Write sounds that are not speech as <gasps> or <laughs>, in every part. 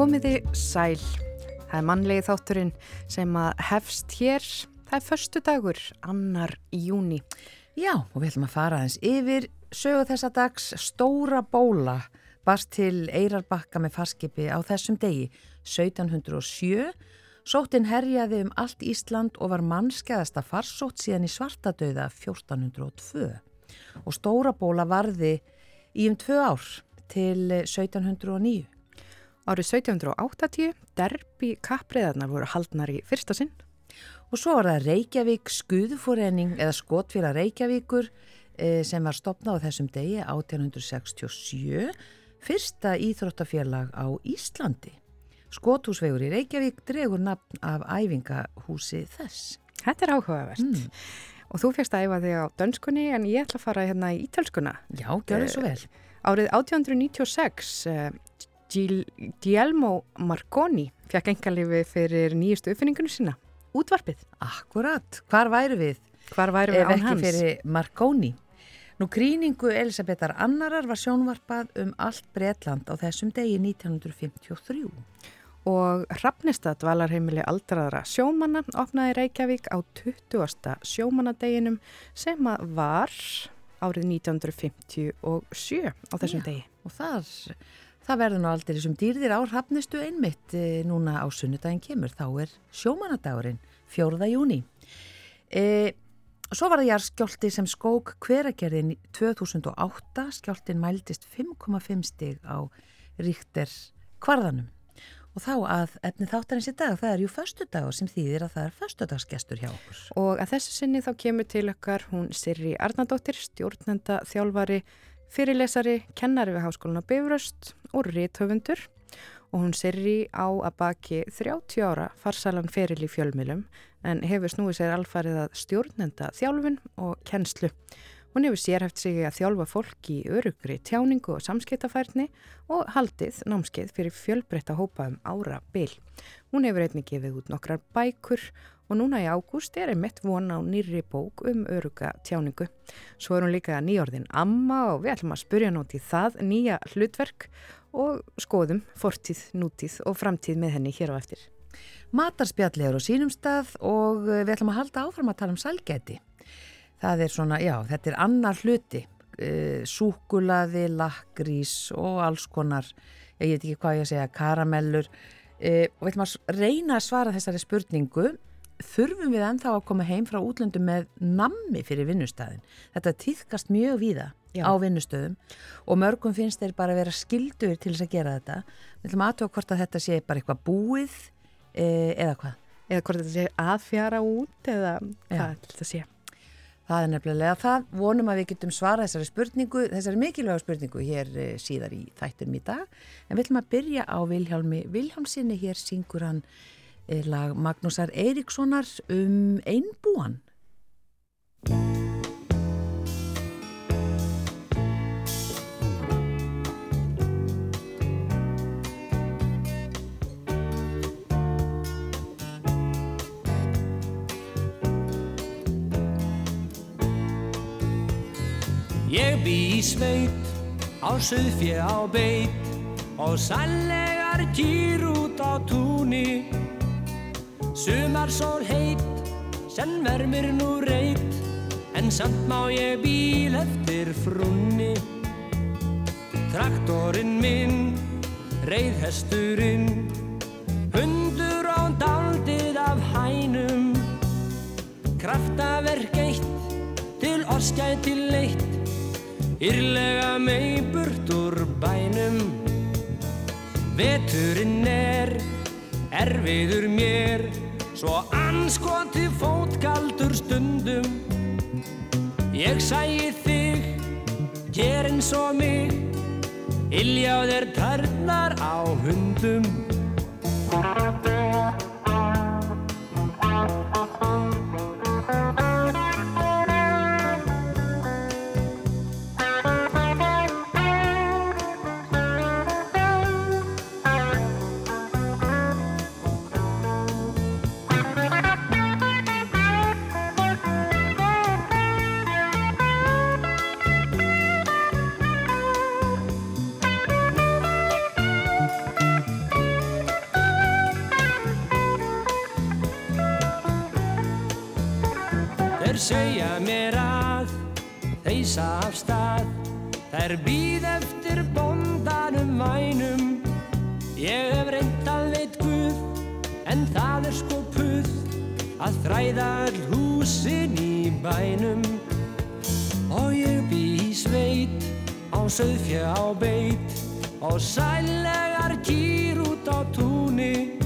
Komiði sæl. Það er mannlegi þátturinn sem að hefst hér. Það er förstu dagur, annar í júni. Já, og við ætlum að fara aðeins yfir sögu þessa dags Stóra bóla barst til Eirarbakka með farskipi á þessum degi 1707. Sóttin herjaði um allt Ísland og var mannskæðasta farsótt síðan í svartadauða 1402. Og Stóra bóla varði í um tvö ár til 1709. Árið 1780 derbi kappriðarnar voru haldnar í fyrsta sinn. Og svo var það Reykjavík skuðfórenning eða skotfélag Reykjavíkur eh, sem var stopnað á þessum degi 1867, fyrsta íþróttafélag á Íslandi. Skothúsvegur í Reykjavík dregur nafn af æfingahúsi þess. Þetta er áhugavert. Mm. Og þú fegst að æfa þig á dönskunni en ég ætla að fara hérna í ítölskuna. Já, gjör það svo vel. Árið 1896 Guillermo Marconi fekk engalífi fyrir nýjustu uppfinningunum sína, útvarpið. Akkurat, hvar væru við? Hvar væru við án hans? Ef ekki fyrir Marconi. Nú gríningu Elisabetar Annarar var sjónvarpað um allt Breitland á þessum degi 1953. Og Hrafnistad valarheimili aldraðra sjómanna opnaði Reykjavík á 20. sjómannadeginum sem var árið 1957 á þessum Já, degi. Og þar Það verður nú aldrei sem dýrðir á hafnistu einmitt e, núna á sunnudaginn kemur. Þá er sjómanadagurinn, fjórða júni. E, svo var það jarðskjóldi sem skók hveragerðin 2008. Skjóltin mæltist 5,5 stig á ríkter kvarðanum. Og þá að efni þáttarins í dag, það er jú förstu dag sem þýðir að það er förstudagsgestur hjá okkur. Og að þessu sinni þá kemur til okkar hún Sirri Arnardóttir, stjórnenda þjálfari fyrirlesari, kennari við Háskólinu á Bifröst og réttöfundur og hún serri á að baki 30 ára farsalan feril í fjölmilum en hefur snúið sér alfarið að stjórnenda þjálfun og kennslu. Hún hefur sérhæft sig að þjálfa fólk í örugri tjáningu og samskiptafærni og haldið námskeið fyrir fjölbreytta hópa um ára byl. Hún hefur einnig gefið út nokkrar bækur og núna í ágúst er einmitt von á nýri bók um öruga tjáningu. Svo er hún líka nýjörðin Amma og við ætlum að spurja nóti það nýja hlutverk og skoðum fortíð, nútíð og framtíð með henni hér á eftir. Matarspjalli eru á sínum stað og við ætlum að halda áfram að tala um salgæti. Það er svona, já, þetta er annar hluti, uh, súkulaði, lakrís og alls konar, ég veit ekki hvað ég að segja, karamellur uh, og við ætlum að reyna að svara þessari spurningu þurfum við ennþá að koma heim frá útlöndu með nammi fyrir vinnustæðin. Þetta týðkast mjög víða Já. á vinnustöðum og mörgum finnst þeir bara að vera skildur til þess að gera þetta. Við ætlum aðtöða hvort að þetta sé bara eitthvað búið e, eða hvað. Eða hvort þetta sé aðfjara út eða hvað þetta sé. Það er nefnilega það. Vonum að við getum svara þessari spurningu, þessari mikilvæga spurningu hér e, síðar í þættum í dag. En við ætlum að byrja á Vilhjálmi Vilhjálmsinni. Hér syngur hann lag Magnúsar Eiríkssonar um einbúan. Í sveit, á söðfjö á beit og sallegar kýr út á túni. Sumarsól heit sem vermir nú reit en samt má ég bíl eftir frunni Traktorinn minn, reyðhesturinn hundur á daldið af hænum. Kraftaverk eitt til orskæti leitt írlega mei burt úr bænum. Veturinn er erfiður mér. Svo anskoti fótkaldur stundum. Ég sæi þig, ger eins og mig. Iljáðir törnar á hundum Þær býð eftir bondanum vænum. Ég hef reynd að veit Guð En það er sko puð Að þræða all húsin í bænum. Og ég bý í sveit Á söðfjö á beit Og sælegar kýr út á túni.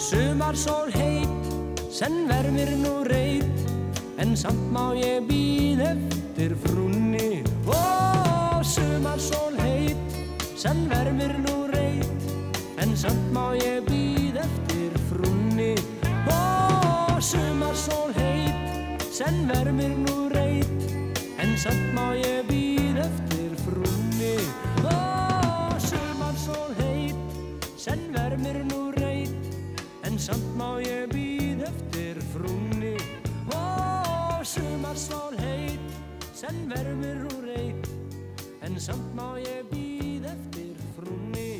Sumar sól heit Senn vermir nú reit En samt má ég býð eftir frúnni sumar sól heit Senn vermir nú reit. En samt má ég býð eftir frúnni. Ó, sumar sól heit Senn vermir nú reit. En samt má ég býð eftir frúnni. Ó, sumar sól heit Senn vermir nú reit. En samt má ég býð eftir frúnni.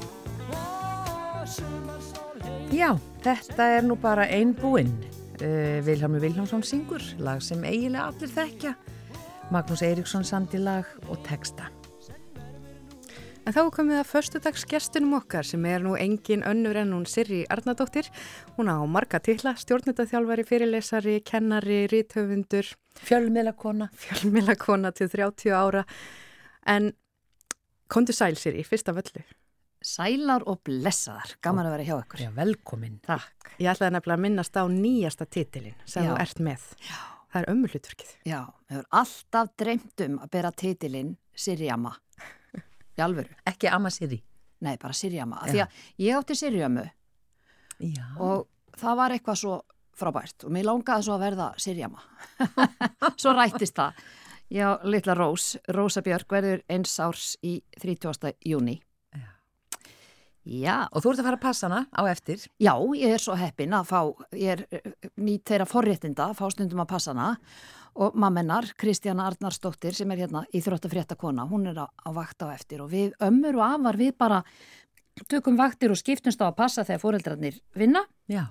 Ó, sumar sól heit Já, þetta er nú bara einn búinn. Uh, Vilhelmur Vilhelmsson syngur, lag sem eiginlega allir þekkja. Magnús Eiríksson sandi lag og texta. En þá er komið að förstudagsgestunum okkar sem er nú engin önnur en hún Sirri Arnardóttir. Hún á marga tilla, stjórnetaþjálfari, fyrirlesari, kennari, ríthöfundur, Fjölmiðlakona. fjölmilakona til 30 ára. En kontu sæl Sirri, fyrst af öllu. Sælar og blessaðar, gaman að vera hjá ykkur. Já, velkomin. Takk. Ég ætlaði nefnilega að minnast á nýjasta titilin sem Já. þú ert með. Já. Það er ömmuhlutverkið. Já, við höfum alltaf dreymt um að bera titilinn Sirjama. Í alvöru. Ekki Amma Siri. Nei, bara Sirjama. Af Já. Því að ég átti Sirjamu Já. og það var eitthvað svo frábært og mér langaði svo að verða Sirjama. <laughs> svo rættist það. Já, litla Rós, Rósa Björk verður eins árs í 30. júni. Já. Og þú ert að fara að passa hana á eftir. Já, ég er svo heppin að fá, ég er eh, nýtt þeirra forréttinda að fá stundum að passa hana og mammennar, Kristjana Arnarsdóttir sem er hérna í þróttafrétta kona, hún er á, á vakt á eftir og við ömmur og afar við bara tökum vaktir og skiptumst á að passa þegar fóreldrarnir vinna Já.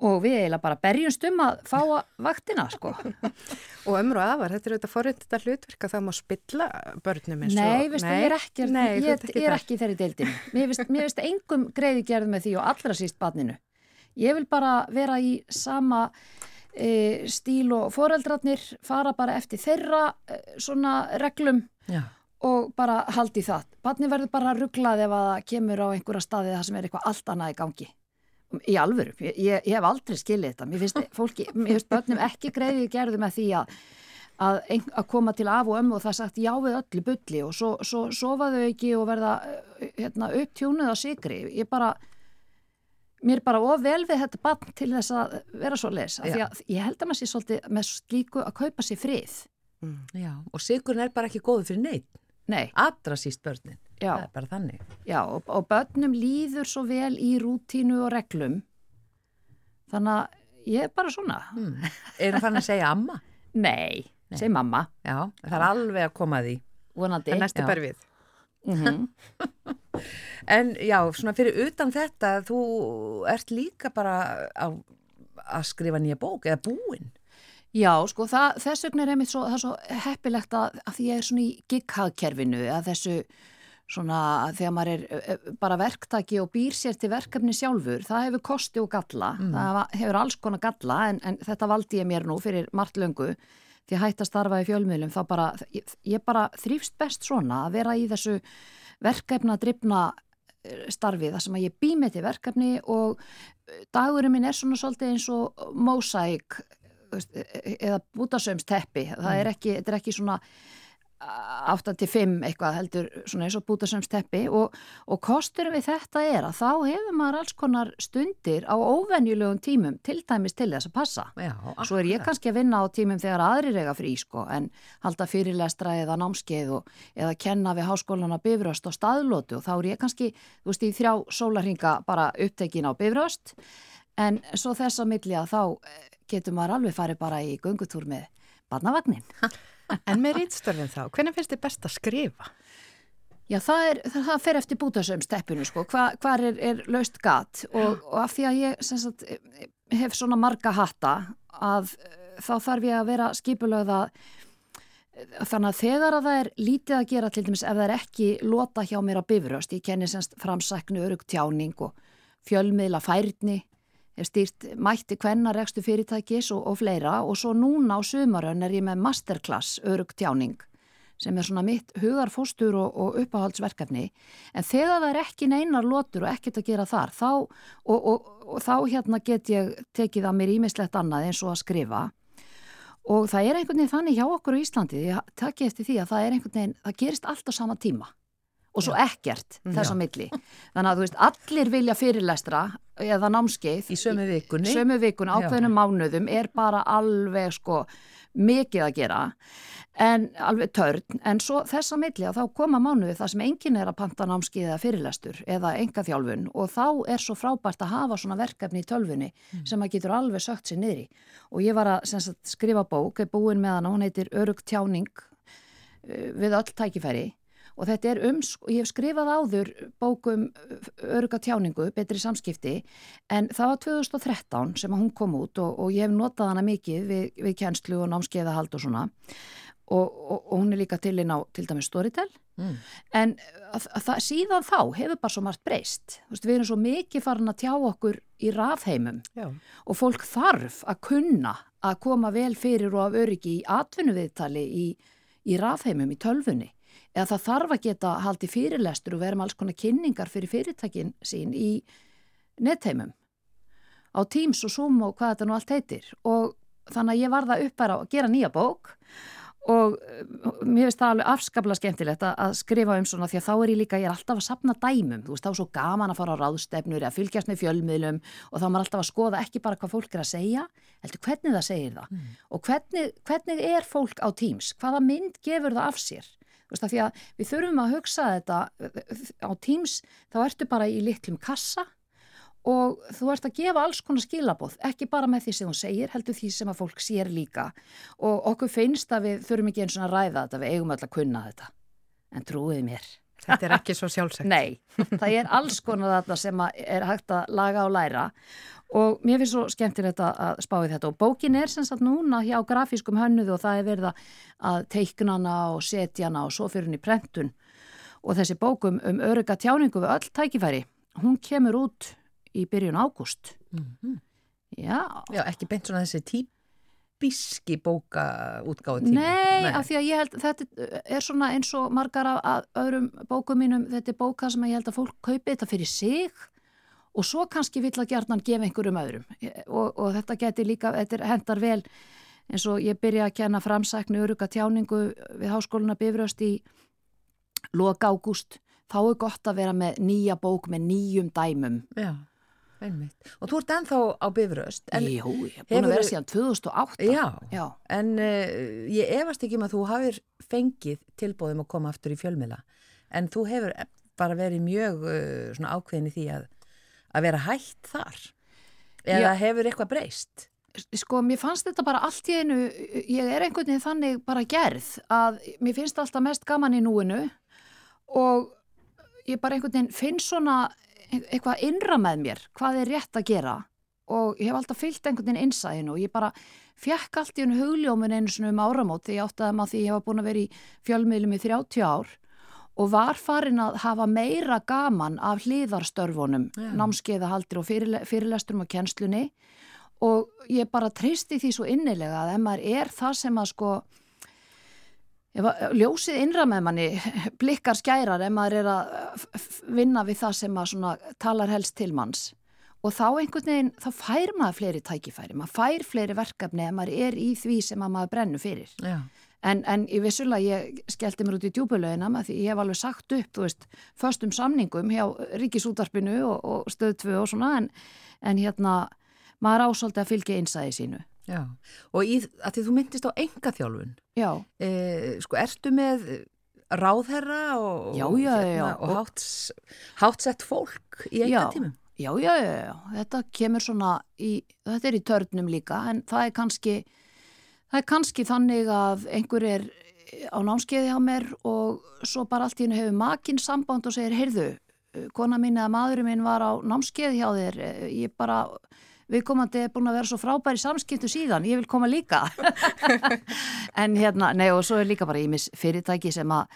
Og við eiginlega bara berjumst um að fá vaktina, sko. <laughs> Og og afar, þetta er auðvitað forrindita hlutverk að það má spilla börnum eins og... Nei, veistu, ég er ekki, Nei, ég, ert ég er ekki þeirri deildinu. Mér finnst engum greiði gerð með því og allra síst barninu. Ég vil bara vera í sama e, stíl og foreldrarnir, fara bara eftir þeirra e, svona reglum Já. og bara haldi það. Barni verður bara rugglað ef að það kemur á einhverja staði það sem er eitthvað allt annað í gangi. Í alvöru, ég, ég, ég hef aldrei skilið þetta. Mér finnst, <laughs> fólki, mér finnst börnum ekki greiði gerðu með því að að, ein, að koma til af og ömmu og það sagt já við öllu bulli og svo, svo sofa þau ekki og verða eh, hérna, upptjónuð á sigri. Ég bara, mér bara of vel við þetta barn til þess að vera svo les. Af því að ég held að maður sé svolítið með slíku að kaupa sér frið. Já. Og sigurinn er bara ekki góður fyrir neitt. Nei, Allra síst börnin. Já. Það er bara þannig. já, og, og börnum líður svo vel í rútínu og reglum. Þannig að ég er bara svona. Mm. Erum fann að segja amma? <laughs> Nei, segi mamma, Já. Það er alveg að koma að því. vonandi. Það næstu bara við. Mhm. <laughs> En já, svona fyrir utan þetta, þú ert líka bara á, að skrifa nýja bók eða búin. Já, sko, það, þess vegna er einmitt svo, það er svo heppilegt að, að því ég er svona í gigghagkerfinu, að þessu svona, þegar maður er bara verktaki og býr sér til verkefni sjálfur, það hefur kosti og galla, það va- hefur alls konar galla, en, en þetta valdi ég mér nú fyrir margt löngu, því að hætta að starfa í fjölmiðlum, þá bara, ég, ég bara þrýfst best svona að vera í þessu verkefna drifna starfi þar sem að ég bý með til verkefni og dagurinn minn er svona svolítið eins og mósæk eða bútasömsteppi það er ekki, þetta er ekki svona 8-5 eitthvað heldur svona eins og bútasömsteppi og, og kostur við þetta er að þá hefur maður alls konar stundir á óvenjulegum tímum til dæmis til þess að passa. Já, Svo er ég kannski að vinna á tímum þegar aðrir eiga frí sko en halda fyrirlestra eða námskeið og, eða kenna við háskólan á bifröst og staðlótu og þá er ég kannski, þú veist, í þrjá sólarhinga bara upptekin á bifröst. En svo þess að milli að þá eh, getur maður alveg farið bara í göngutúr með barnavagnin. <laughs> En með rítstörfin þá, hvernig finnst þið best að skrifa? Já, það, er, það fer eftir bútasömsteppinu, sko, Hva, hvar er, er laust gat og, og af því að ég sagt, hef svona marga hatta að eh, þá þarf ég að vera skipulögða þannig að þegar að það er lítið að gera til dæmis ef það er ekki lota hjá mér á bifröst, ég kenni semst framsæknu örug tjáning og fjölmiðla færni, stýrt mætti hvenna rekstu fyrirtækis og, og fleira og svo núna á sumarön er ég með masterclass örug tjáning sem er svona mitt hugarfóstur og, og uppáhaldsverkefni. En þegar það er ekki neinar lotur og ekkert að gera þar þá, og, og þá hérna get ég tekið að mér ímislegt annað eins og að skrifa. Og það er einhvern veginn þannig hjá okkur í Íslandi, ég takki eftir því að það er einhvern veginn, það gerist allt á sama tíma og svo ekkert þess að milli. Þannig að þú veist, allir vilja fyrirlestra eða námskeið í sömu vikunni, sömu vikunni ákveðinu mánuðum er bara alveg sko mikið að gera en alveg törn, en svo þess að milli að þá koma mánuði það sem enginn er að panta námskið eða fyrirlestur eða enga þjálfun og þá er svo frábært að hafa svona verkefni í tölfunni mm. sem að getur alveg sögt sér niðri og ég var að sagt, skrifa bók, er búin með hana, hún heitir Örug tjáning uh, við öll tækifæri og þetta er um, ég hef skrifað áður bókum öruga tjáningu, betri samskipti, en það var 2013 sem hún kom út og, og ég hef notað hana mikið við, við kjænslu og námskeiðahald og svona. Og, og, og hún er líka til inn á til dæmis Storytel, mm. en að, að það, síðan þá hefur bara svo margt breyst, veist, við erum svo mikið farin að tjá okkur í rafheimum. Já. og fólk þarf að kunna að koma vel fyrir og af öryggi í atvinnuviðtali í, í rafheimum, í tölfunni eða það þarf að geta haldi fyrirlestur og vera með alls konar kynningar fyrir fyrirtækin sín í nettheimum á Teams og Zoom og hvað þetta nú allt heitir. Og þannig að ég var það upp að gera nýja bók og eh, mér finnst það alveg afskaplega skemmtilegt að skrifa um svona því að þá er ég líka, ég er alltaf að sapna dæmum, þú veist þá er svo gaman að fara á ráðstefnur eða fylgjast með fjölmiðlum og þá er maður alltaf að skoða ekki bara hvað fólk er að segja heldur hvernig það segir það. Mm. og hvernig, hvernig er fólk á Teams, hvaða mynd gefur það af sér því að við þurfum að hugsa þetta á Teams, þá ertu bara í litlum kassa og þú ert að gefa alls konar skilabóð, ekki bara með því sem þú segir, heldur því sem að fólk sér líka og okkur finnst að við þurfum ekki eins og að ræða þetta, við eigum alltaf að kunna þetta, en trúið mér. Þetta er ekki svo sjálfsagt. Nei, það er alls konar þetta sem er hægt að laga og læra og mér finnst svo skemmtilegt að spáði þetta og bókin er sem sagt núna hjá grafískum hönnuðu og það er verið að teiknana og setjana og svo fyrir henni prentun og þessi bókum um örygga tjáningu við öll tækifæri, hún kemur út í byrjun ágúst mm -hmm. Já. Já, ekki beint svona þessi típiski bóka útgáðu tíma Nei, Nei, af því að ég held þetta er svona eins og margar af öðrum bókum mínum, þetta er bóka sem ég held að fólk kaupi þetta fyrir sig og svo kannski vill að gerðnan gefa einhverjum öðrum. Og, og þetta getur líka, þetta hendar vel eins og ég byrja að kenna framsæknu öruga tjáningu við háskóluna Bifröst í loka ágúst, þá er gott að vera með nýja bók með nýjum dæmum. Já, einmitt og þú ert ennþá á Bifröst Jú, ég er búin að vera síðan 2008 Já, Já. en uh, ég efast ekki um að þú hafið fengið tilbóðum að koma aftur í fjölmila en þú hefur bara verið mjög uh, ákveðin í því að að vera hægt þar eða Já. hefur eitthvað breyst? Sko, mér fannst þetta bara allt í einu, ég er einhvern veginn þannig bara gerð að mér finnst alltaf mest gaman í núinu og ég bara einhvern veginn finn svona eitthvað innra með mér, hvað er rétt að gera og ég hef alltaf fyllt einhvern veginn einsæðinu og ég bara fekk allt í einu hugljómin einu svona um áramót því ég átti að maður því ég hef búin að vera í fjölmiðlum í 30 ár og var farin að hafa meira gaman af hlýðarstörfunum, yeah. námskeiðahaldir og fyrirle fyrirlesturum og kjenslunni og ég bara tristi því svo innilega að ef maður er það sem að sko ljósið innra með manni <laughs> blikkar skærar ef maður er að vinna við það sem að talar helst til manns. Og þá einhvern veginn, þá fær maður fleiri tækifæri, maður fær fleiri verkefni ef maður er í því sem maður brennu fyrir. En, en ég vissulega, ég skellti mér út í djúbulöginna með því ég hef alveg sagt upp, þú veist, förstum samningum hjá ríkisútarpinu og, og stöðtfu og svona, en, en hérna, maður ásáldi að fylgja einsæði sínu. Já, og í, að því þú myndist á enga þjálfun, já. E, sko, ertu með ráðherra og, já, já, hérna, og hátt, háttsett fólk í enga tímum? Já, já, já, já, þetta kemur svona í, þetta er í törnum líka, en það er kannski Það er kannski þannig að einhver er á námskeiði á mér og svo bara allt í hennu hefur makinn samband og segir, heyrðu, kona mín eða maðurinn minn var á námskeiði hjá þér, ég bara viðkomandi er búin að vera svo frábæri samskiptu síðan, ég vil koma líka. <laughs> En hérna, nei og svo er líka bara ímis fyrirtæki sem að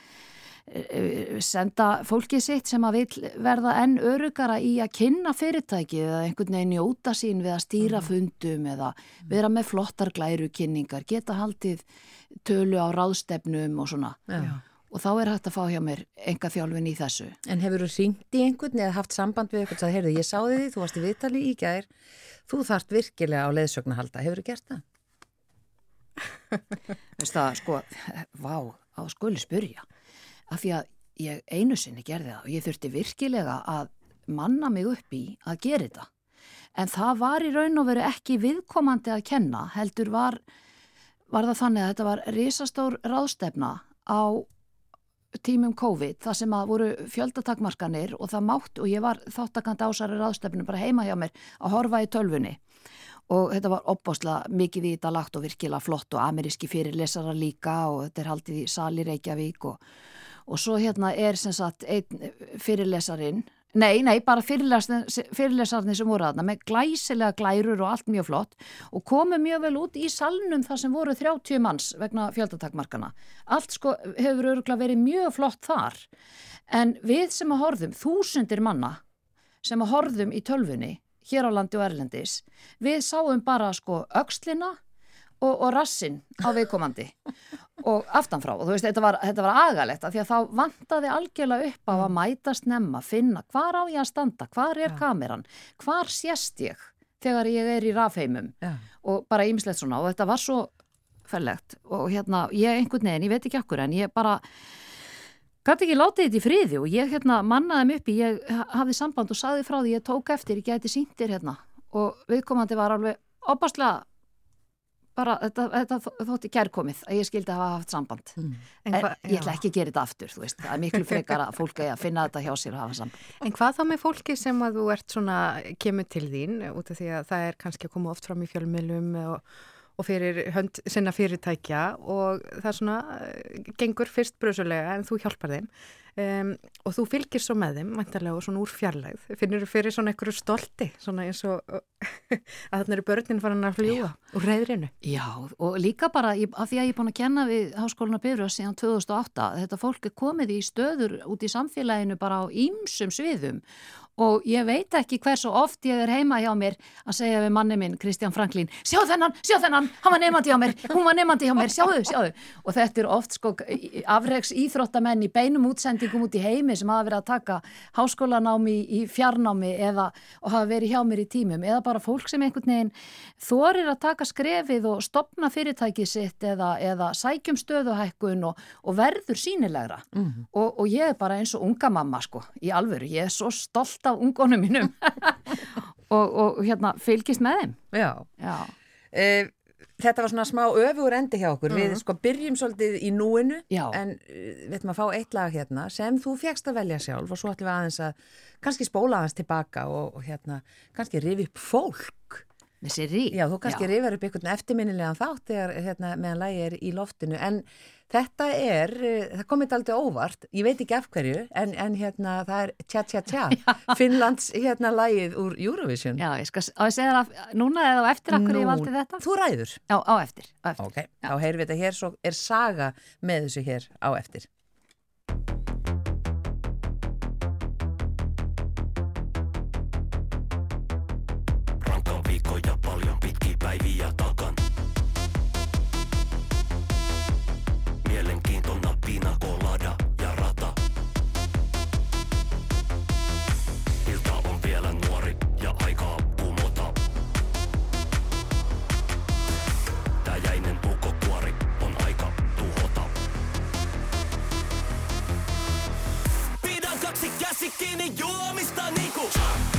e, senda fólkið sitt sem að vil verða enn örugara í að kynna fyrirtæki eða einhvern veginn njóta sín við að stýra mm. fundum eða vera með flottar glæru kynningar, geta haldið tölu á ráðstefnum og svona. Já og þá er hægt að fá hjá mér enga þjálfin í þessu. En hefur þú ringt í einhvern eða haft samband við einhvern að heyrðu, ég sáði því, þú varst í viðtali í gær, þú þart virkilega á leðsögn að halda, hefur þú gert það? <laughs> Veist það, sko, vá, á skuli spyrja, af því að ég einu sinni gerði það og ég þurfti virkilega að manna mig upp í að gera þetta. En það var í raun og veru ekki viðkomandi að kenna, heldur var, var það þannig að þetta var risastór ráðstefna á tímum COVID það sem að voru fjöldatakmarkanir og það mátt og ég var þáttakant ásari ráðstefnum bara heima hjá mér að horfa í tölfunni og þetta var opbáslega mikið í þetta lagt og virkilega flott og ameríski fyrirlesara líka og þetta er haldið í Sali Reykjavík og, og svo hérna er sem sagt einn fyrirlesarin Nei, nei, bara fyrirlesarnir sem voru aðna með glæsilega glærur og allt mjög flott og komu mjög vel út í salnum þar sem voru 30 manns vegna fjöldatakmarkana. Allt sko hefur öruglega verið mjög flott þar en við sem að horfum, þúsundir manna sem að horfum í tölfunni hér á landi og erlendis, við sáum bara sko aukslina og, og rassin á viðkomandi og aftanfrá og þú veist, þetta var, þetta var agalegt af því að þá vantaði algjörlega upp á að mm. mætast nefna, finna hvar á ég að standa, hvar er ja. kameran, hvar sést ég þegar ég er í rafheimum ja. og bara ímislegt svona og þetta var svo fellegt og hérna, ég einhvern veginn, ég veit ekki okkur en ég bara gæti ekki látið þetta í friði og ég hérna mannaði mig upp í, ég hafði samband og saði frá því ég tók eftir, ég gæti síndir hérna og viðkomandi var alveg opaslega bara þetta, þetta þótti kærkomið að ég skildi að hafa haft samband. Mm. en, hva, en ég ætla ekki að gera þetta aftur veist, það er miklu frekar að fólk að finna þetta hjá sér að hafa samband. En hvað þá með fólki sem að þú ert svona kemur til þín út af því að það er kannski að koma oft fram í fjölmjölum og, og fyrir hönd sinna fyrirtækja og það svona gengur fyrst bröðsulega en þú hjálpar þeim. Um, og þú fylgir svo með þeim mæntarlega og svona úr fjarlægð. Finnir þú fyrir svona einhverju stolti svona eins og <laughs> að þarna eru börnin farin að fljúa úr reyðrinu Já og líka bara af því að ég er búin að kenna við Háskólinu Bifröðs síðan 2008 þetta fólk er komið í stöður út í samfélaginu bara á ýmsum sviðum og ég veit ekki hversu oft ég er heima hjá mér að segja við manni minn Kristján Franklín, sjá þennan, sjá þennan hann var nefandi hjá mér, hún var nefandi hjá mér sjáðu, sjáðu, og þetta er oft sko afreiks íþróttamenn í beinum útsendingum út í heimi sem hafa verið að taka háskólanámi í fjarnámi eða, og hafa verið hjá mér í tímum. Eða bara fólk sem einhvern veginn þorir að taka skrefið og stopna fyrirtækið sitt eða, eða sækjum stöðuhækkun og, og verður sínilegra mm -hmm. og, og ég er bara eins og unga mamma sko, í alvöru, ég er svo stolt af ungonum mínum <laughs> og, og hérna fylgist með þeim Já, Já. Uh, Þetta var svona smá öfugur endi hjá okkur, mm. við mhm. sko byrjum svolítið í núinu Já. en uh, við ætlum að fá eitt lag hérna sem þú fjækst að velja sjálf og svo ætlum við aðeins að kannski spóla aðeins tilbaka og, og hérna kannski rifi upp fólk Þessi rí Já, þú kannski rifar upp einhvern eftirminnilegan þátt þegar hérna, meðan lagi er í loftinu en Þetta er, eh, það komið aldrei óvart, ég veit ekki af hverju, en, en hérna það er Tja Tja Tja, <laughs> Finnlands hérna lægið úr Eurovision. Já, ég skal á að segja það núna eða á eftir akkur ég valdi þetta. Þú ræður. Já, á eftir. Á eftir. Ok, Já. þá heyrum við þetta hér, svo er saga með þessu hér á eftir. に弱みしたニコ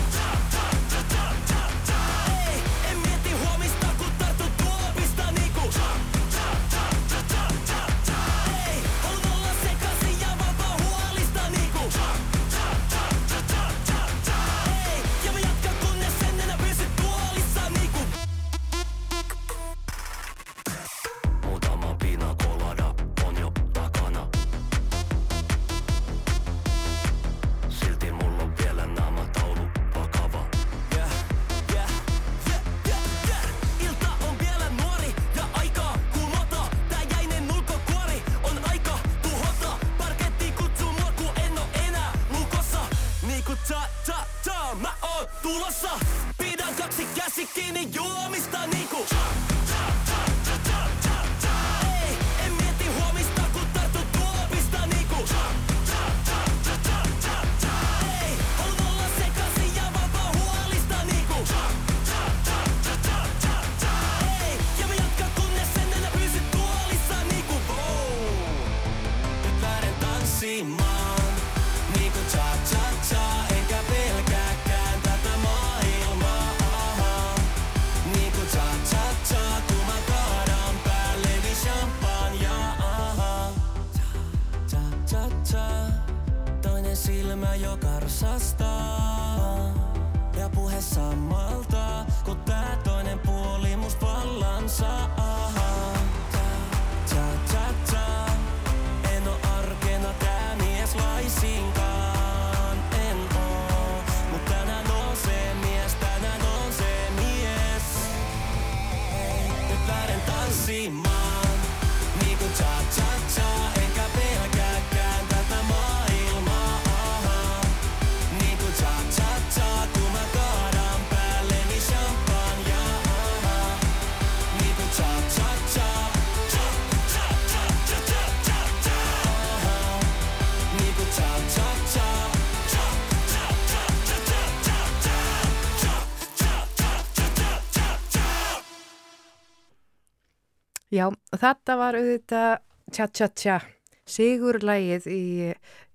Já, þetta var auðvitað tja tja tja sigurlægið í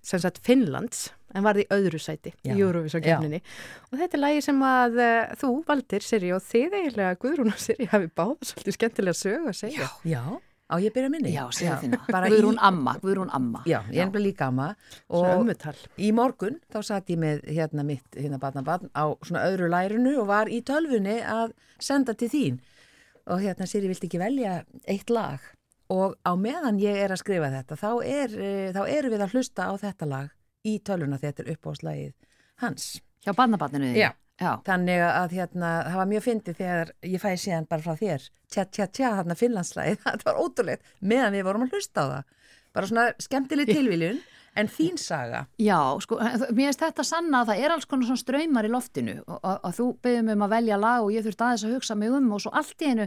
sagt, Finnlands en varði öðru sæti já, í Eurovision-kjöfninni og þetta er lægi sem að uh, þú valdir Siri og þið eiginlega Guðrún og Siri hafi báða svolítið skemmtilega sög að segja. Já, já. Á ég byrja minni? Já, segja þína. <laughs> Guðrún í... Amma, Guðrún Amma. Já, ég er líka Amma. Og í morgun þá satt ég með hérna mitt, hérna batna batn á svona öðru lærinu og var í tölfunni að senda til þín og hérna Siri vilt ekki velja eitt lag? Og á meðan ég er að skrifa þetta þá, er, eh, þá eru við að hlusta á þetta lag í töluna þetta er uppáðslægið hans. Hjá bannabatninu þig? Já. Já, þannig að hérna, það var mjög fyndið þegar ég fæði síðan bara frá þér tja tja tja þarna finlandslægið, <laughs> það var ótrúleitt meðan við vorum að hlusta á það. Bara svona skemmtileg tilvíljun En þín saga? Já, sko, mér finnst þetta sanna að það er alls konar svona ströymar í loftinu og, þú beðum um að velja lag og ég þurfti aðeins að hugsa mig um og svo allt í einu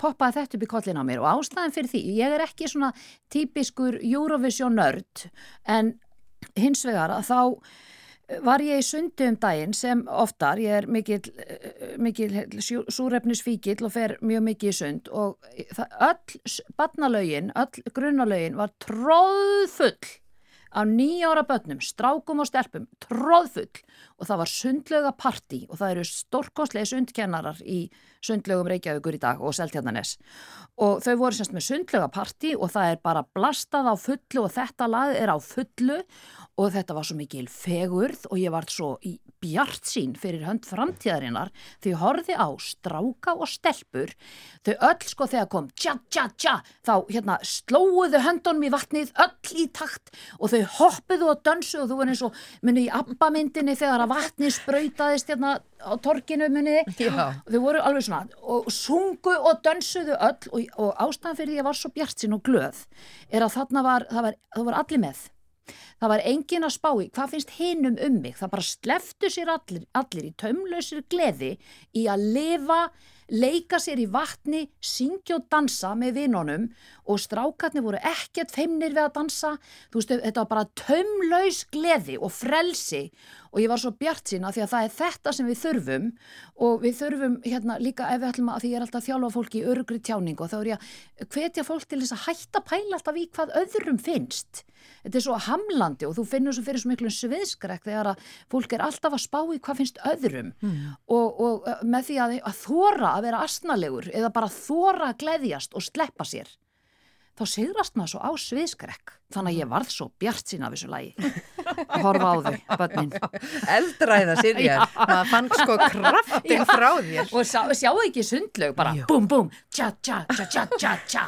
poppaði þetta upp í kollin á mér og ástæðan fyrir því, ég er ekki svona típiskur Eurovision nörd en hins vegar að þá var ég í sundu um daginn sem oftar, ég er mikil, mikil súrefnisfíkil og fer mjög mikið í sund og öll barnalögin, öll grunnalögin var tróðfull af nýjára börnum, strákum og stelpum, tróðfull og það var sundlega parti og það eru stórkonslega sundkennarar í sundlegum Reykjavíkur í dag og Seltjarnanes og þau voru semst með sundlega parti og það er bara blastað á fullu og þetta lag er á fullu og þetta var svo mikil fegurð og ég var svo í bjart sín fyrir hönd framtíðarinnar því horfi á stráka og stelpur. Þau öll sko þegar kom tja tja tja þá hérna slóuðu höndunum í vatnið öll í takt og þau hoppuðu og dönsu og þú var eins og minni í abbamyndinni þegar að vatnið spröytaðist hérna á torkinu minni þau voru alveg svona og sungu og dönsuðu öll og, og ástæðan fyrir því að ég var svo bjart sín og glöð er að þarna var, það var, það var allir með Það var engin að spá í hvað finnst hinum um mig. Það bara sleftu sér allir, allir í taumlausir gleði í að lifa, leika sér í vatni, syngja og dansa með vinnunum og strákarnir voru ekkert feimnir við að dansa. Þú veist, þetta var bara taumlaus gleði og frelsi og ég var svo bjart sína því að það er þetta sem við þurfum og við þurfum hérna líka ef við ætlum að því ég er alltaf að þjálfa fólki í örgri tjáning og þá er ég að hvetja fólk til þess að hætta pæla alltaf í hvað öðrum finnst. Þetta er svo hamlandi og þú finnur svo fyrir svo miklu sviðskrekk þegar að fólk er alltaf að spá í hvað finnst öðrum mm. og, og með því að, að þóra að vera astnalegur eða bara þóra að gleðjast og sleppa sér þá sigrast maður svo á sviðskrekk þannig að ég varð svo bjart sín af þessu lagi. Að horfa á þau, bönnin Eldræða sirjar maður fann sko kraftin frá þér. Og sjá, sjáu ekki sundlaug bara Jú. bum bum, tja tja tja tja tja tja.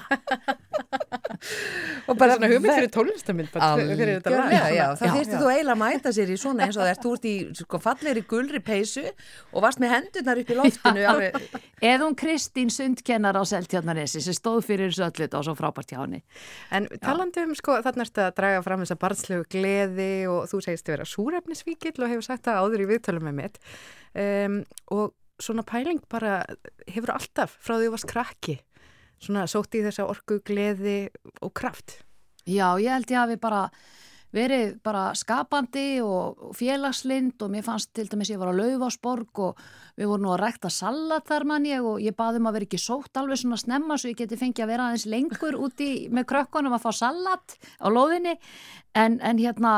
Og bara svona hugmynd fyrir tónlistamind fyrir þetta lag. Já, já, það þýrstu þú eiginlega að mæta sér í svona eins og það er þú ert í sko, fallegri gulri peysu og varst með hendurnar upp í loftinu eða hún Kristín sundkennar á Seltjarnanessi sem stóð fyrir þessu öllu og svo frábært hjá henni. En talandi um sko þarna ertu að draga fram þessa barnslegu gleði og þú segist að vera súrefnisvíkill og hefur sagt það áður í viðtölum með mitt. Um, og svona pæling bara hefur alltaf frá því þú varst krakki svona sótt í þessa orgu, gleði og kraft. Já, ég held ég að við bara verið bara skapandi og félagslind og mér fannst til dæmis ég var á Laufásborg og við vorum nú að rækta salat þar mann ég og ég baði um að vera ekki sótt alveg svona snemma svo ég geti fengið að vera aðeins lengur <laughs> úti með krökkunum að fá salat á loðinni en, en hérna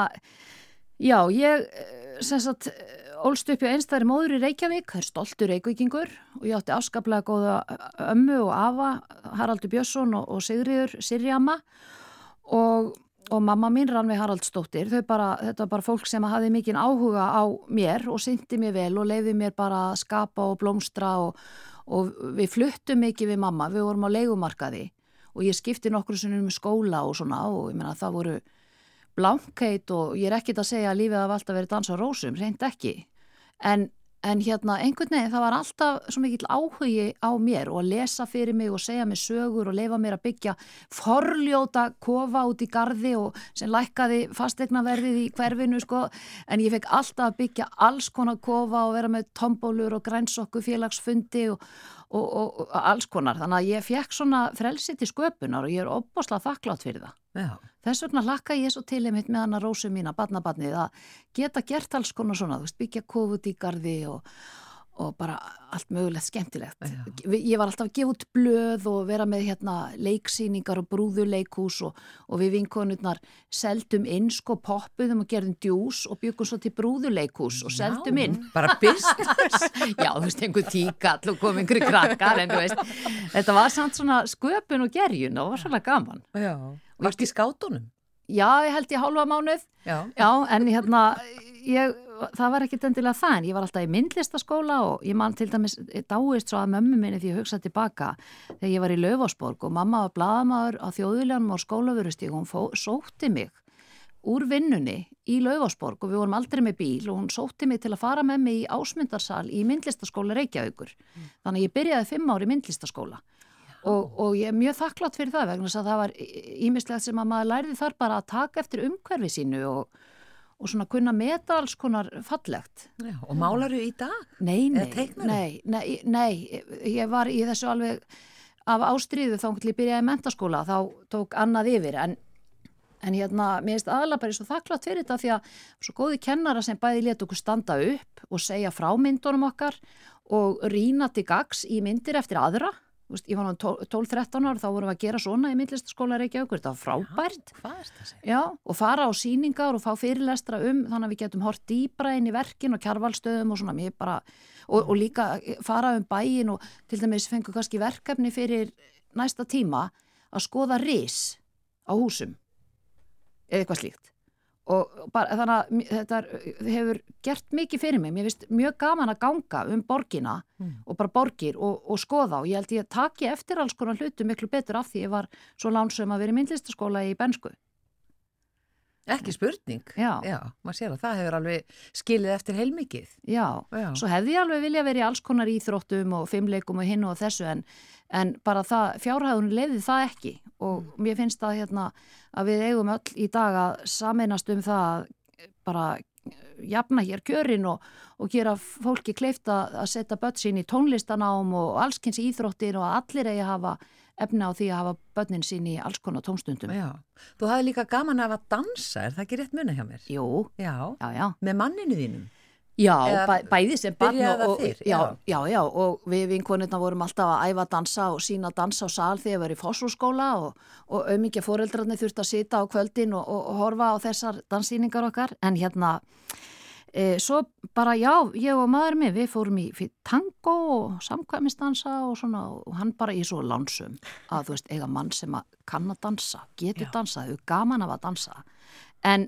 já ég sem sagt ólst upp í einstæðri móður í Reykjavík, það er stoltur reykvíkingur og ég átti afskaplega góða ömmu og afa, Haraldur Björnsson og, og Sigriður Sirjama. Og og mamma mín Ranvi Haraldsdóttir, þau bara, þetta var bara fólk sem hafði mikinn áhuga á mér og syndi mér vel og leiði mér bara að skapa og blómstra og, og við fluttum mikið við mamma, við vorum á leikumarkaði og ég skipti nokkru sinnum með skóla og svona og ég meina það voru blankheit og ég er ekkit að segja að lífið hafa alltaf verið dansa rósum, reynd ekki. En En hérna einhvern veginn það var alltaf svo mikill áhugi á mér og að lesa fyrir mig og segja mig sögur og leifa mér að byggja forljóta kofa út í gardi og sem lækkaði fastegnaverðið í hverfinu sko en ég fekk alltaf að byggja alls konar kofa og vera með tombólur og grænsokku félagsfundi og, og, og, og alls konar þannig að ég fekk svona frelsi til sköpunar og ég er opbosla þakklátt fyrir það. Já. Þess vegna lakka ég svo til einmitt með hana rósu mína, badnabadnið, að geta gert alls konar svona, veist, byggja kofut í gardi og, og bara allt mögulegt skemmtilegt. Já. Ég var alltaf að gefa út blöð og vera með hérna leiksýningar og brúðuleikús og, og við vinkonurnar seldum inn sko poppuðum og gerðum djús og byggum svo til brúðuleikús og seldum inn. Bara business? <laughs> Já, þú veist, einhver tíkall og kom einhverju krakkar en þú veist, þetta var samt svona sköpun og gerjun og var svolítið gaman. Já. Varst í skátunum? Já, ég held ég hálfa mánuð. Já. Já, en hérna, ég, það var ekkit endilega það, en ég var alltaf í myndlistaskóla og ég man til dæmis dáist svo að mömmu minni því ég hugsaði tilbaka þegar ég var í Löfásborg og mamma var bladamæður á þjóðuleganum á skólafurustík og hún fó, sótti mig úr vinnunni í Löfásborg og við vorum aldrei með bíl og hún sótti mig til að fara með mig í ásmundarsal í myndlistaskóla Reykjavíkur. Þannig að ég byrjaði fimm ári myndlistaskóla og, og ég er mjög þakklátt fyrir það vegna þess að það var ímislegt sem að maður lærði þar bara að taka eftir umhverfi sínu og, og svona kunna meta alls konar fallegt. Já, og málaru í dag? Nei, nei, nei, nei, nei, ég var í þessu alveg af ástriðu þá til ég byrjaði mentaskóla þá tók annað yfir en En hérna, mér finnst aðalega bara svo þakklátt fyrir þetta því að svo góði kennara sem bæði létt okkur standa upp og segja frá myndunum okkar og rína til gags í myndir eftir aðra Veist, ég var náttúrulega 12-13 ára, þá vorum við að gera svona í myndlistaskóla Reykjavíkur, þetta var frábært. Já? Já, og fara á síningar og fá fyrirlestra um, þannig að við getum hort dýbra inn í verkin og kjarvalstöðum og svona, bara, og, og líka fara um bæin og til dæmis fengu kannski verkefni fyrir næsta tíma að skoða ris á húsum, eða eitthvað slíkt og bara, þannig að þetta hefur gert mikið fyrir mig, mér finnst mjög gaman að ganga um borgina mm. og bara borgir og, og skoða og ég held ég að taki eftir alls konar hlutu miklu betur af því ég var svo lánsum að vera í myndlistaskóla í Bensku. Ekki spurning. Já. Já, maður sér að það hefur alveg skilið eftir heilmikið. Já. Já, svo hefði ég alveg vilja verið í alls konar íþróttum og fimmleikum og hinn og þessu en, en bara það, fjárhæðun leiði það ekki og mm. mér finnst það hérna að við eigum öll í dag að sameinast um það bara jafna hér kjörin og, og gera fólki kleifta að setja börn sín í tónlistanám og allskynns íþróttir og allir eigi að hafa efna á því að hafa börnin sín í alls konar tónstundum. Já, þú hafði líka gaman af að dansa, er það ekki rétt muna hjá mér? Jú, Já, já, já. með manninu þínum. Já, bæ, bæði sem barn og, og já, já. já, og við vinkonirna vorum alltaf að æfa að dansa og sína að dansa á sal þegar við erum í fósfúrskóla og, og auðmikið fóreldrarnir þurfti að sita á kvöldin og, horfa á þessar danssýningar okkar. En hérna e, svo bara já, ég og maður minn við fórum í tango og samkvæmistansa og svona og hann bara í svo lánsum að þú veist eiga mann sem kann að dansa, getur dansa, hefur gaman af að dansa. En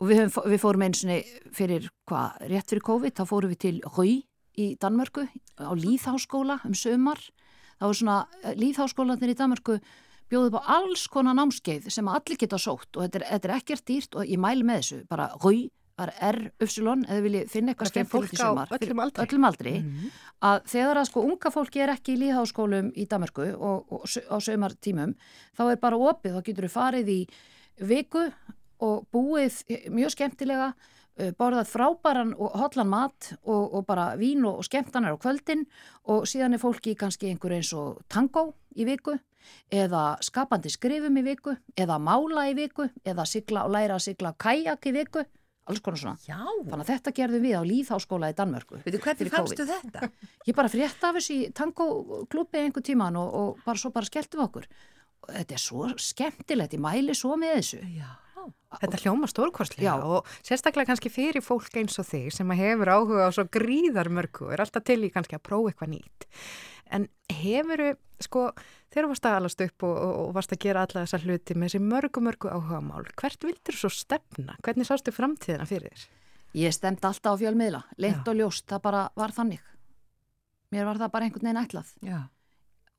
og við, höfum, við fórum eins og fyrir hvað, rétt fyrir COVID, þá fórum við til Rauð í Danmörku á Líðháskóla um sömar þá var svona, Líðháskólanir í Danmörku bjóðu upp á alls konar námskeið sem allir geta sótt og þetta er, þetta er ekkert dýrt og ég mæli með þessu, bara Rauð var R-Upsilon, eða viljið finna eitthvað Bara skemmtilegt í fólk á sumar. öllum aldri. öllum aldri. Að þegar að sko unga fólki er ekki í líðháskólum í Danmarku og, og, su- á sömartímum þá er bara opið, þá getur þú farið í viku og búið mjög skemmtilega borðað frábæran og hotlan mat og, og bara vín og, og skemmtanar á kvöldin og síðan er fólki kannski einhver eins og tango í viku eða skapandi skrifum í viku eða mála í viku eða sigla og læra að sigla kajak í viku alls konar svona. Já, Þannig að þetta gerðum við á Líðháskóla í Danmörku. veitu hvernig fannstu þetta? <laughs> Ég bara frétta af þessu í tangoklubbi einhver tíman og, og bara svo bara skelltum okkur. Þetta er svo skemmtilegt, ég mæli svo með þessu. Já, Þetta hljóma stórkostlega Já. og sérstaklega kannski fyrir fólk eins og þig sem hefur áhuga á svo gríðar mörgu og er alltaf til í kannski að prófa eitthvað nýtt. En hefuru sko, þegar þú varst að alast upp og, og, varst að gera alla þessa hluti með þessi mörgu, mörgu áhuga mál, hvert vildur þú svo stefna? Hvernig sástu framtíðina fyrir þér? Ég stemdi alltaf á fjölmiðla, leint Já. og ljóst, það bara var þannig. Mér var það bara einhvern veginn ætlað. Já.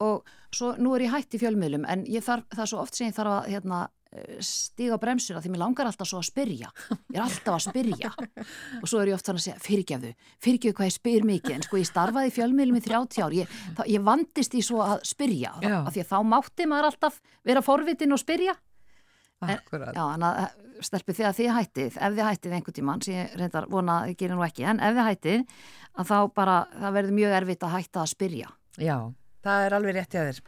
Og svo nú er ég hætt í fjölmiðlum en ég þarf, það er svo oft sem ég þarf að hérna, stíga á bremsuna því mér langar alltaf svo að spyrja. Ég er alltaf að spyrja. Og svo er ég oft þannig að segja, fyrirgefðu, fyrirgefðu hvað ég spyr mikið. En sko ég starfaði í fjölmiðlum í 30 ár, ég, það, ég vandist í svo að spyrja. Já. Af því að þá mátti maður alltaf vera forvitin og spyrja. Akkurat. Já, en að stelpi því að þið hættið, ef þið hættið einhvern tímann, sem ég reyndar vona að þið gerir nú ekki, en ef þið hættið, að þá bara, það verður mjög erfitt að hætta að spyrja. Já, það er alveg rétt hjá þér.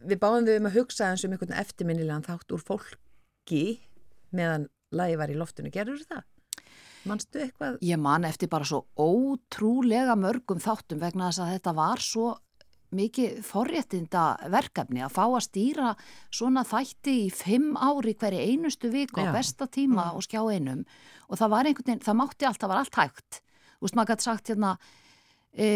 Við báðum við um að hugsa eins um einhvern eftirminnilegan þátt úr fólki meðan lagi var í loftinu. Gerður það? Manstu eitthvað? Ég man eftir bara svo ótrúlega mörgum þáttum vegna þess að þetta var svo mikið forréttinda verkefni að fá að stýra svona þætti í fimm ári hverju einustu viku á besta tíma og skjá einum og það var einhvern veginn, það mátti allt, það var allt hægt. Þú veist, maður gæti sagt hérna, e,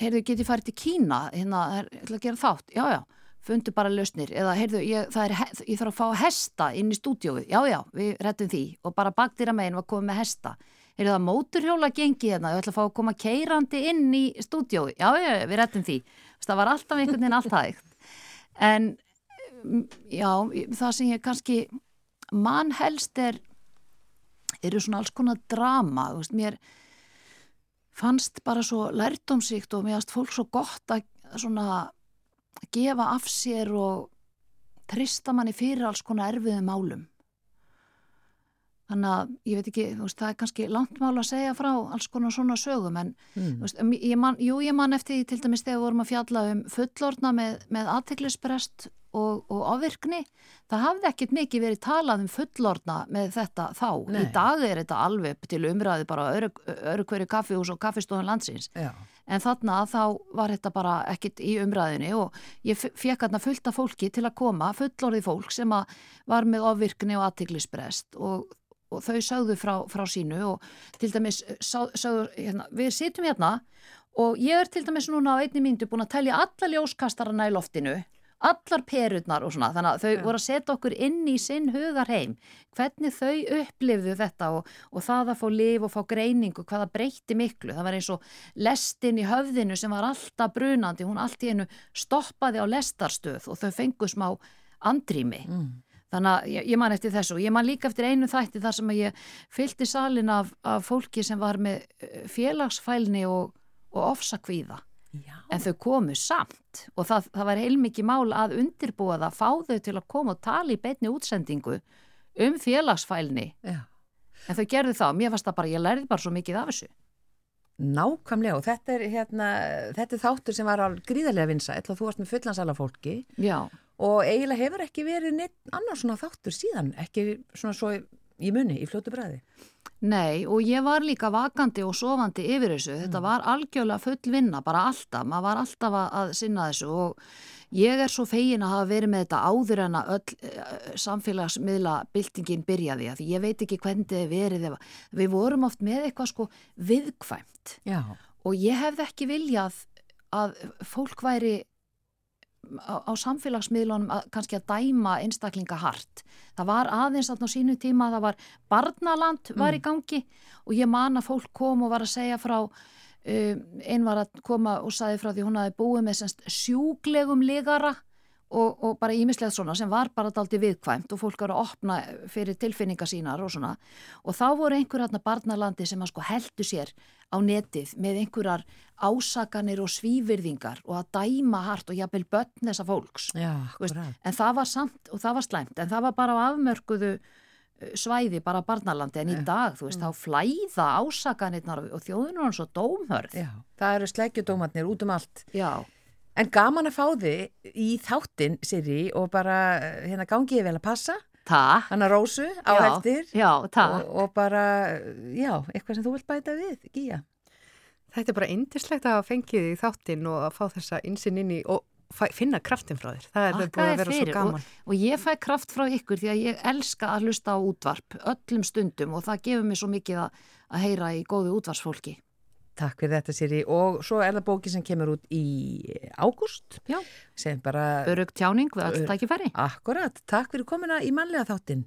heyrðu, getið farið til Kína, hérna, það er, að gera þátt, já, já, fundu bara lausnir, eða heyrðu, ég, er, ég þarf að fá hesta inn í stúdíóið, já, já, við rettum því og bara bakdýra meginn var komið með hesta. Heyrðu það móturhjóla gengi hérna, ég ætla að fá að koma keirandi inn í stúdíóið, já, já, já, við rettum því. Það var alltaf einhvern veginn allt hægt. En, mm, já, það sem ég kannski mann helst er, eru svona alls konar drama, veist, mér fannst bara svo lærdomsíkt og mér fannst fólk svo gott að svona gefa af sér og trista manni fyrir alls konar erfiðum málum. Þannig að ég veit ekki, veist, það er kannski langt mál að segja frá alls konar svona sögum en Mm. veist, um, ég man, jú, ég man eftir því til dæmis þegar við vorum að fjalla um fullorna með, með aðteglisbrest og, og ofvirkni. Það hafði ekkit mikið verið talað um fullorna með þetta þá. Nei. Í dag er þetta alveg til umræði bara öru hverju kaffihús og kaffistofun landsins. Já. En þarna þá var þetta bara ekkit í umræðinni og ég fekk þarna fullt af fólki til að koma, fullorðið fólk sem var með ofvirkni og aðtiklisbrest og, og þau sögðu frá, frá sínu og til dæmis sögðu, hérna, við sitjum hérna og ég er til dæmis núna á einni myndu búin að telja alla ljóskastarana í loftinu, allar perurnar og svona, þannig að þau voru að setja okkur inn í sinn hugar heim, hvernig þau upplifðu þetta og, og það að fá lif og fá greiningu, hvaða breytti miklu, það var eins og lestin í höfðinu sem var alltaf brunandi, hún allt í einu stoppaði á lestarstöð og þau fengu smá andrými. Mm. Þannig að ég, ég man eftir þessu og ég man líka eftir einu þætti þar sem ég fylgdi salin af, af fólki sem var með eh, félagsfælni og, og ofsakvíða. Já. En þau komu samt og það, það var heilmikið mál að undirbúa það, fá þau til að koma og tala í beinni útsendingu um félagsfælni. Já. En þau gerðu og mér fannst það bara, ég lærði bara svo mikið af þessu. Nákvæmlega og þetta er, hérna, þetta er þáttur sem var gríðarlega vinsa ætla þú varst með fullansala fólki Já, og eiginlega hefur ekki verið neitt annar svona þáttur síðan, ekki svona svo í munni, í fljótu bræði. nei og ég var líka vakandi og sofandi yfir þessu. Þetta var algjörlega full vinna, bara alltaf. Maður var alltaf að, sinna þessu og ég er svo fegin að hafa verið með þetta áður en að öll uh, samfélagsmiðla byltingin byrjaði. Því ég veit ekki hvernig þið verið. Við vorum oft með eitthvað sko viðkvæmt Já. og ég hefði ekki viljað að fólk væri á, á samfélagsmiðlunum að, kannski að dæma einstaklinga hart. Það var aðeins á sínu tíma að það var barnaland var í gangi og ég man að fólk kom og var að segja frá um, einn var að koma og sagði frá því hún hafi búið með semst sjúglegum ligara og, og bara ímislegt svona sem var bara daldi viðkvæmt og fólk var að opna fyrir tilfinninga sínar og svona og þá voru einhver hérna barnalandi sem að sko heldu sér á netið með einhverjar ásakanir og svívirðingar og að dæma hart og jafnvel börn þessa fólks. Já, en það var samt og það var slæmt en það var bara á afmörkuðu uh, svæði, bara barnalandi. En í dag, þú veist, þá flæða ásakanirnar og þjóðunum er svo dómhörð. Já, það eru sleggjudómatnir út um allt. Já, En gaman að fá þið í þáttin, Siri, og bara hérna gangi ég vel að passa, takk. Hana Rósu á Já, eftir. Já, og, og bara, já, eitthvað sem þú vilt bæta við, Gíja. Þetta er bara indislegt að hafa fengið í þáttinn og að fá þessa insinn inn í og finna kraftin frá þér. Það er Akka búið að vera svo gaman. Og, og ég fæ kraft frá ykkur því að ég elska að hlusta á útvarp öllum stundum og það gefur mér svo mikið að, að heyra í góðu útvarsfólki. Takk fyrir þetta Siri og svo er það bókið sem kemur út í ágúst. Já, bara... örug tjáning við öll tækifæri. Akkurat, takk fyrir komina í manlega þáttinn.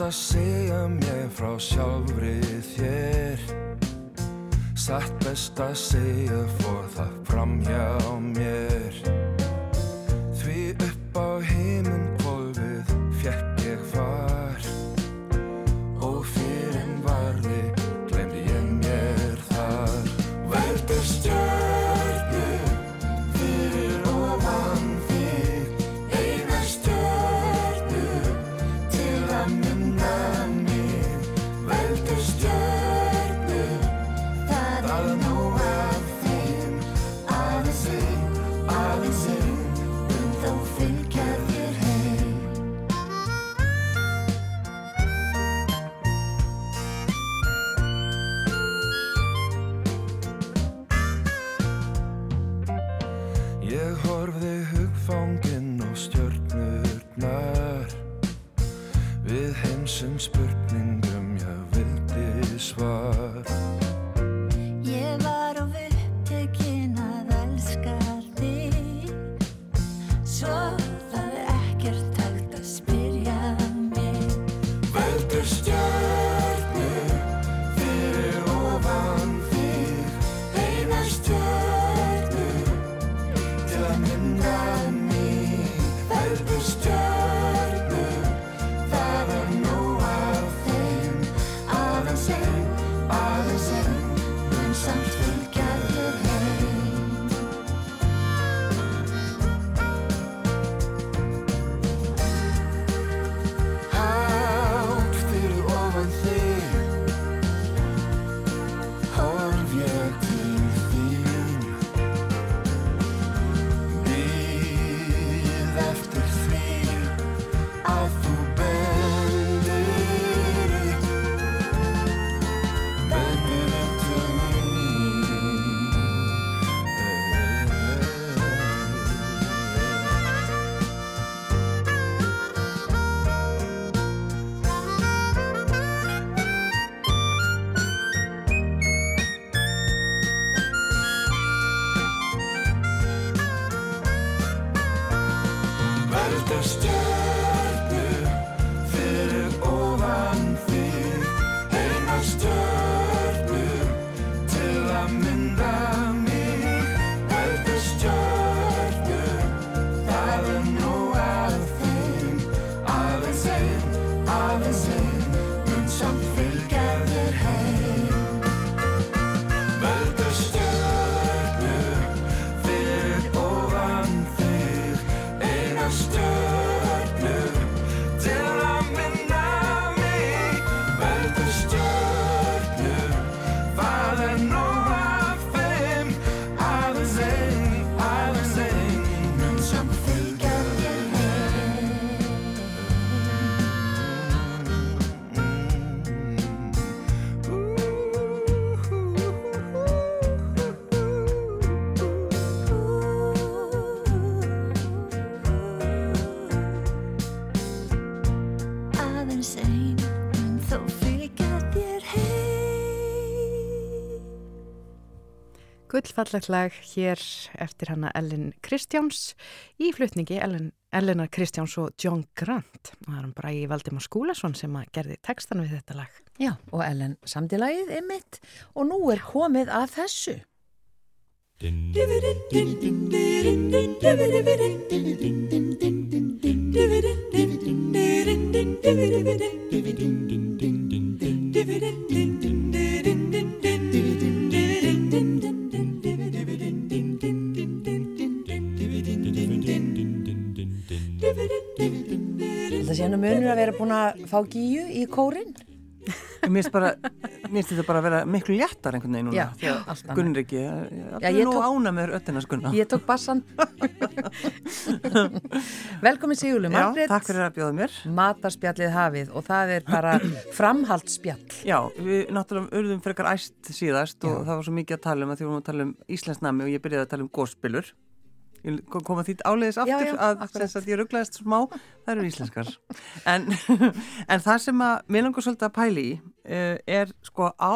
þarft að segja mér frá sjálfrið þér. Satt best að segja fór það fram hjá mér. soir. I'm been. fallegt lag hér eftir hana Ellen Kristjáns í flutningi Ellen, Elena Kristjáns og John Grant og það er hann bara í Valdimar Skúlason sem að gerði tekstan við þetta lag Já, og Ellen samtilagið er mitt og nú er komið að þessu Dividendin nú munur að vera búin að fá gíu í kórin. Mér finnst þetta bara að vera miklu léttar einhvern veginn núna. Já, allt. Gunnar ekki, er ég nú ána með öttina skunna. Ég tók bassan. <laughs> Velkomin Sigurlu, Já, Margrét. takk fyrir að bjóða mér. Matarspjallið hafið og það er bara <clears throat> framhaldsspjall. Já, við náttúrulega urðum frekar æst síðast og Já. það var svo mikið að tala um að því við vorum að tala um Íslandsnami og ég byrjaði að tala um góspilur. Ég kom kom að því áleiðis Já, aftur já, að, akkurat. sem sagt, ég rugglaðist smá, það eru íslenskar. En, <laughs> en það sem að mér langar svolítið að pæli í uh, er sko á,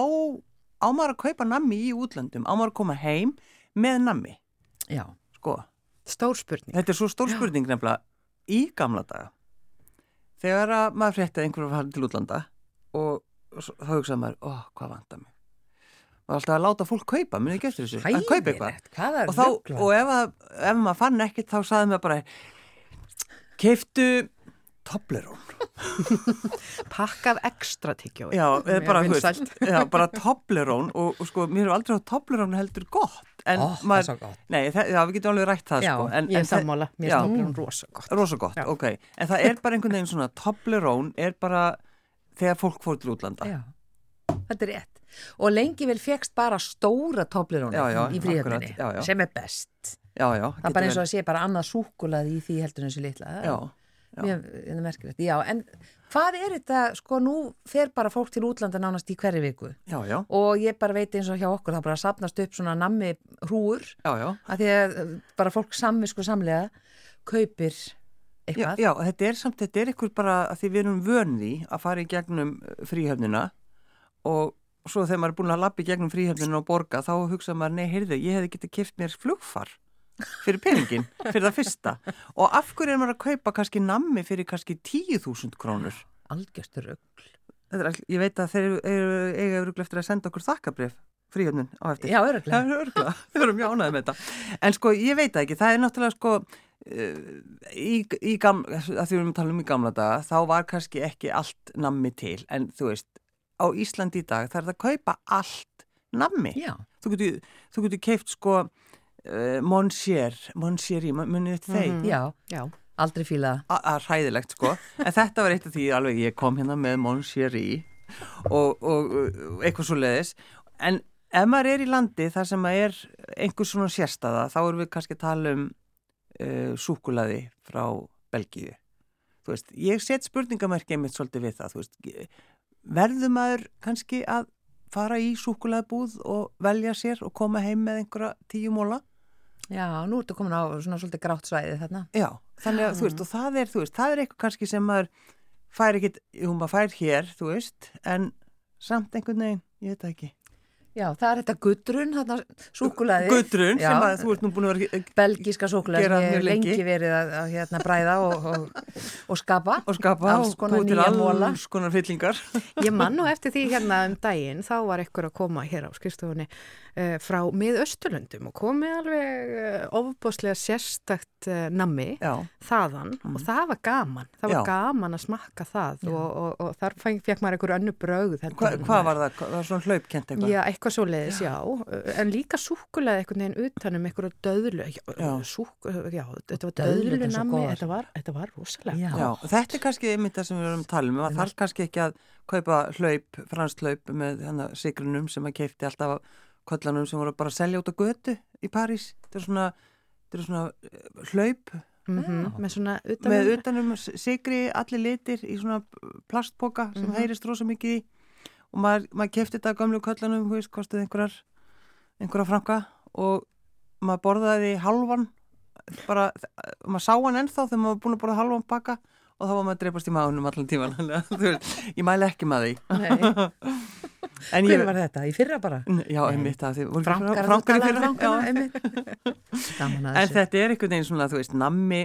á maður að kaupa nammi í útlöndum, á maður að koma heim með nammi, Já. sko. Stór spurning. Þetta er svo stór spurning nefnilega í gamla daga. Þegar að maður frétti að einhverju var farin til útlanda og þá hugsaði maður, ó, hvað vantar mig? Og alltaf að láta fólk kaupa, minn ekki eftir þessu, að kaupa eitthvað. Er Og, þá, og ef, að, ef maður fann ekkert þá saði maður bara, keiftu Toblerone. <laughs> Pakkað ekstra tyggjói. Já, bara, <laughs> bara Toblerone og, og sko, mér hefur aldrei á Toblerone heldur gott. En er maður, gott. Nei, það, já, við getum alveg rætt það, Já, sko. En, Ég er sammála, mér stofnir hún rosa gott. Rosa gott, Já. ok. En það er bara einhvern veginn svona Toblerone er bara þegar fólk fór til útlanda. Já, þetta er rétt. Og lengi vel fegst bara stóra já, í fríhjöfninni, sem er best. Já, já. Það er bara eins og að sé bara annað súkulað í því heldur en þessu litla. Já. Já, en hvað er þetta, sko, nú fer bara fólk til útlanda nánast í hverju viku Já, já, og ég bara veit eins og hjá okkur, það bara sapnast upp svona nammi hrúur, já, já. að því að bara fólk samvisku samlega kaupir Já, eitthvað. já, þetta er samt, þetta er ykkur bara að því við erum vönði að fara í gegnum uh, fríhöfnina og svo þegar maður er búin að lappa í gegnum fríhöfnina og borga þá hugsa maður, nei, heyrðu, ég hefði getið kipt mér flugfar fyrir peningin, fyrir það fyrsta og af hverju er maður að kaupa kannski nammi fyrir kannski 10.000 krónur er, all- ég veit að þeir eru, eiga öruglega eftir að senda okkur þakkabrif fríhöfnin á eftir Já, öruglega. <laughs> Örgla, við erum mjög ánægði með þetta. En sko, ég veit það ekki, það er náttúrulega sko, uh, í, í gamla, að því við erum að tala um í gamla daga, þá var kannski ekki allt nammi til, en þú veist, á Íslandi í dag, er það að kaupa allt nammi. Já, Þú getur, þú getur keift sko, uh, Monsier, Monsieri, munið þetta þeir, já, Já. aldrei fíla það. að hræðilegt sko, en þetta var eitt af því alveg, ég kom hérna með Monsieri og, og, eitthvað svo leiðis, en ef maður er í landi þar sem maður er einhver svona sérstaða, þá erum við kannski að tala um uh, súkulaði frá Belgíu. Þú veist, ég set spurningamærkið mitt svolítið við það, þú veist, verður maður kannski að fara í súkulaðbúð og velja sér og koma heim með einhverja tíu móla? Já, nú ertu komin á svona svolítið grátt svæði þarna. Já, þannig að þú veist, og það er, veist, það er eitthvað kannski sem maður fær ekkit, jú, maður fær hér, þú veist, en samt einhvern veginn, ég veit það ekki. Já, það er þetta gudrun, þarna súkulaði. Gudrun, Já. sem að þú ert nú búin að vera belgíska súkulega Gera sem ég hef lengi verið að, að hérna, bræða og, og, og skapa og skapa alls og konar nýja móla alls konar fyllingar. Ég man nú eftir því hérna um daginn, þá var ekkur að koma hér á skrifstofunni uh, frá miðausturlöndum og komið alveg uh, ofbúslega sérstakt uh, nammi Já, þaðan og það var gaman. Það var Já. gaman að smakka það og, og, og þar fekk maður einhver önnu brögð. Hva, hvað var það? Það var svona hlaupkent eitthvað? Já, eitthvað svo leiðis, já. En líka súkulega einhvern veginn utanum einhverju döðlu. Já, Já. súk, já þetta var döðlu nammi, þetta var, þetta var rosalega. Já. Já, þetta er kannski einmitt það sem við erum að tala um. Það þarf kannski ekki að kaupa hlaup, fransk hlaup með hana sigrunum sem að keipti alltaf kollanum sem voru bara að selja út á götu í París. Þetta er svona, þetta er svona eh, hlaup. Mm Með svona utanum. með utanum sigri allir litir í svona plastpoka sem Mhm. heyrist rosa mikið í. Og maður, maður kefti þetta á gamlu köllanum, þú veist, kostið einhverjar einhverja franka. Og maður borðaði halvan bara, maður sá hann ennþá þegar maður var búin að borða halvan baka og þá var maður að dreipast í maðunum allan tíman <laughs> ég mæli ekki með því <laughs> Hvernig var þetta? Í fyrra bara? Já, einmitt það, Frankar, frankar í fyrra Já. <laughs> að En þetta er einhvern veginn svona, þú veist, nammi